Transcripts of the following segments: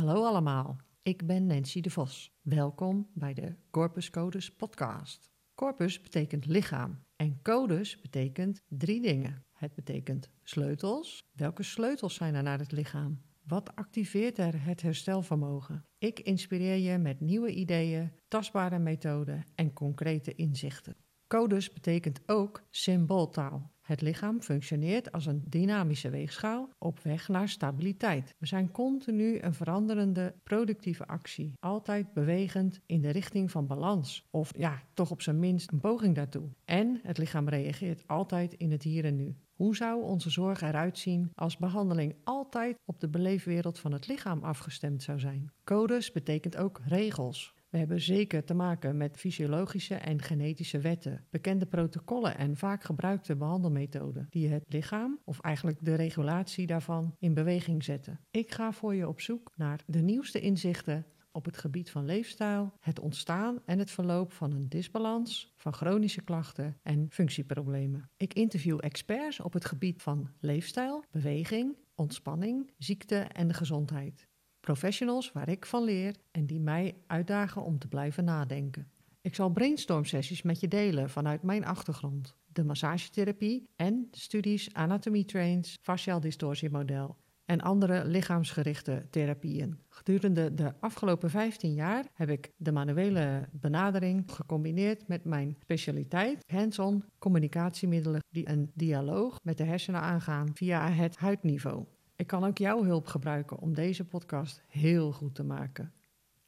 Hallo allemaal, ik ben Nancy de Vos. Welkom bij de Corpus Codes podcast. Corpus betekent lichaam en codes betekent drie dingen. Het betekent sleutels. Welke sleutels zijn er naar het lichaam? Wat activeert er het herstelvermogen? Ik inspireer je met nieuwe ideeën, tastbare methoden en concrete inzichten. Codes betekent ook symbooltaal. Het lichaam functioneert als een dynamische weegschaal op weg naar stabiliteit. We zijn continu een veranderende productieve actie, altijd bewegend in de richting van balans, of ja, toch op zijn minst een poging daartoe. En het lichaam reageert altijd in het hier en nu. Hoe zou onze zorg eruit zien als behandeling altijd op de beleefwereld van het lichaam afgestemd zou zijn? Codes betekent ook regels. We hebben zeker te maken met fysiologische en genetische wetten, bekende protocollen en vaak gebruikte behandelmethoden die het lichaam, of eigenlijk de regulatie daarvan, in beweging zetten. Ik ga voor je op zoek naar de nieuwste inzichten op het gebied van leefstijl, het ontstaan en het verloop van een disbalans, van chronische klachten en functieproblemen. Ik interview experts op het gebied van leefstijl, beweging, ontspanning, ziekte en de gezondheid. Professionals waar ik van leer en die mij uitdagen om te blijven nadenken. Ik zal brainstorm sessies met je delen vanuit mijn achtergrond. De massagetherapie en studies anatomie trains, fasciaal distortiemodel en andere lichaamsgerichte therapieën. Gedurende de afgelopen 15 jaar heb ik de manuele benadering gecombineerd met mijn specialiteit hands-on communicatiemiddelen die een dialoog met de hersenen aangaan via het huidniveau. Ik kan ook jouw hulp gebruiken om deze podcast heel goed te maken.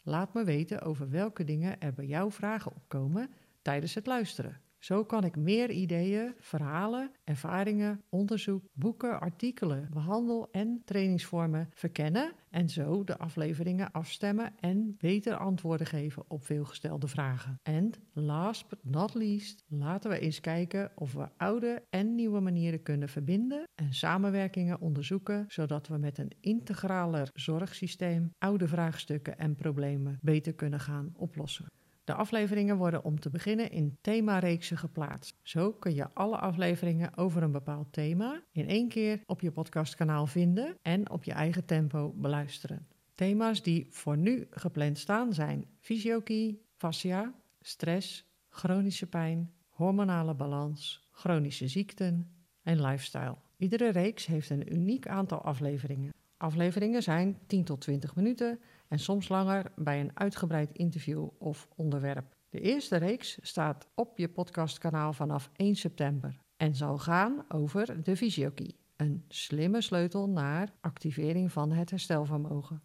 Laat me weten over welke dingen er bij jou vragen opkomen tijdens het luisteren. Zo kan ik meer ideeën, verhalen, ervaringen, onderzoek, boeken, artikelen, behandel- en trainingsvormen verkennen en zo de afleveringen afstemmen en beter antwoorden geven op veelgestelde vragen. En last but not least, laten we eens kijken of we oude en nieuwe manieren kunnen verbinden en samenwerkingen onderzoeken, zodat we met een integraler zorgsysteem oude vraagstukken en problemen beter kunnen gaan oplossen. De afleveringen worden om te beginnen in themareeksen geplaatst. Zo kun je alle afleveringen over een bepaald thema in één keer op je podcastkanaal vinden en op je eigen tempo beluisteren. Thema's die voor nu gepland staan zijn fysiokie, fascia, stress, chronische pijn, hormonale balans, chronische ziekten en lifestyle. Iedere reeks heeft een uniek aantal afleveringen. Afleveringen zijn 10 tot 20 minuten en soms langer bij een uitgebreid interview of onderwerp. De eerste reeks staat op je podcastkanaal vanaf 1 september en zal gaan over de Visiokey, een slimme sleutel naar activering van het herstelvermogen.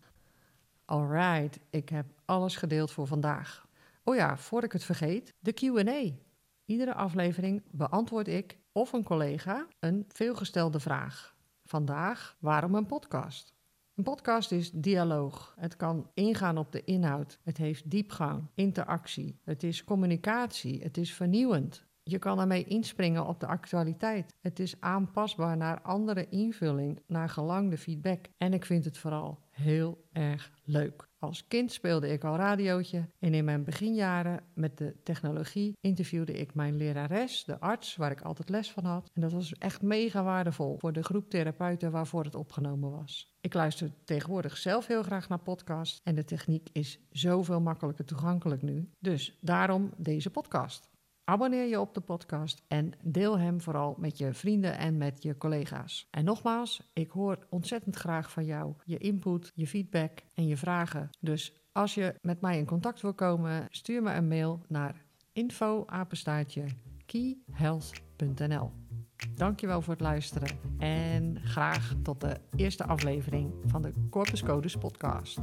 Alright, ik heb alles gedeeld voor vandaag. Oh ja, voor ik het vergeet, de QA. Iedere aflevering beantwoord ik of een collega een veelgestelde vraag. Vandaag, waarom een podcast? Een podcast is dialoog. Het kan ingaan op de inhoud. Het heeft diepgang, interactie. Het is communicatie. Het is vernieuwend. Je kan ermee inspringen op de actualiteit. Het is aanpasbaar naar andere invulling, naar gelang de feedback. En ik vind het vooral heel erg leuk. Als kind speelde ik al radiootje en in mijn beginjaren met de technologie interviewde ik mijn lerares, de arts, waar ik altijd les van had. En dat was echt mega waardevol voor de groep therapeuten waarvoor het opgenomen was. Ik luister tegenwoordig zelf heel graag naar podcasts en de techniek is zoveel makkelijker toegankelijk nu. Dus daarom deze podcast. Abonneer je op de podcast en deel hem vooral met je vrienden en met je collega's. En nogmaals, ik hoor ontzettend graag van jou je input, je feedback en je vragen. Dus als je met mij in contact wil komen, stuur me een mail naar info-apenstaartje keyhealth.nl. Dankjewel voor het luisteren en graag tot de eerste aflevering van de Corpus Codes podcast.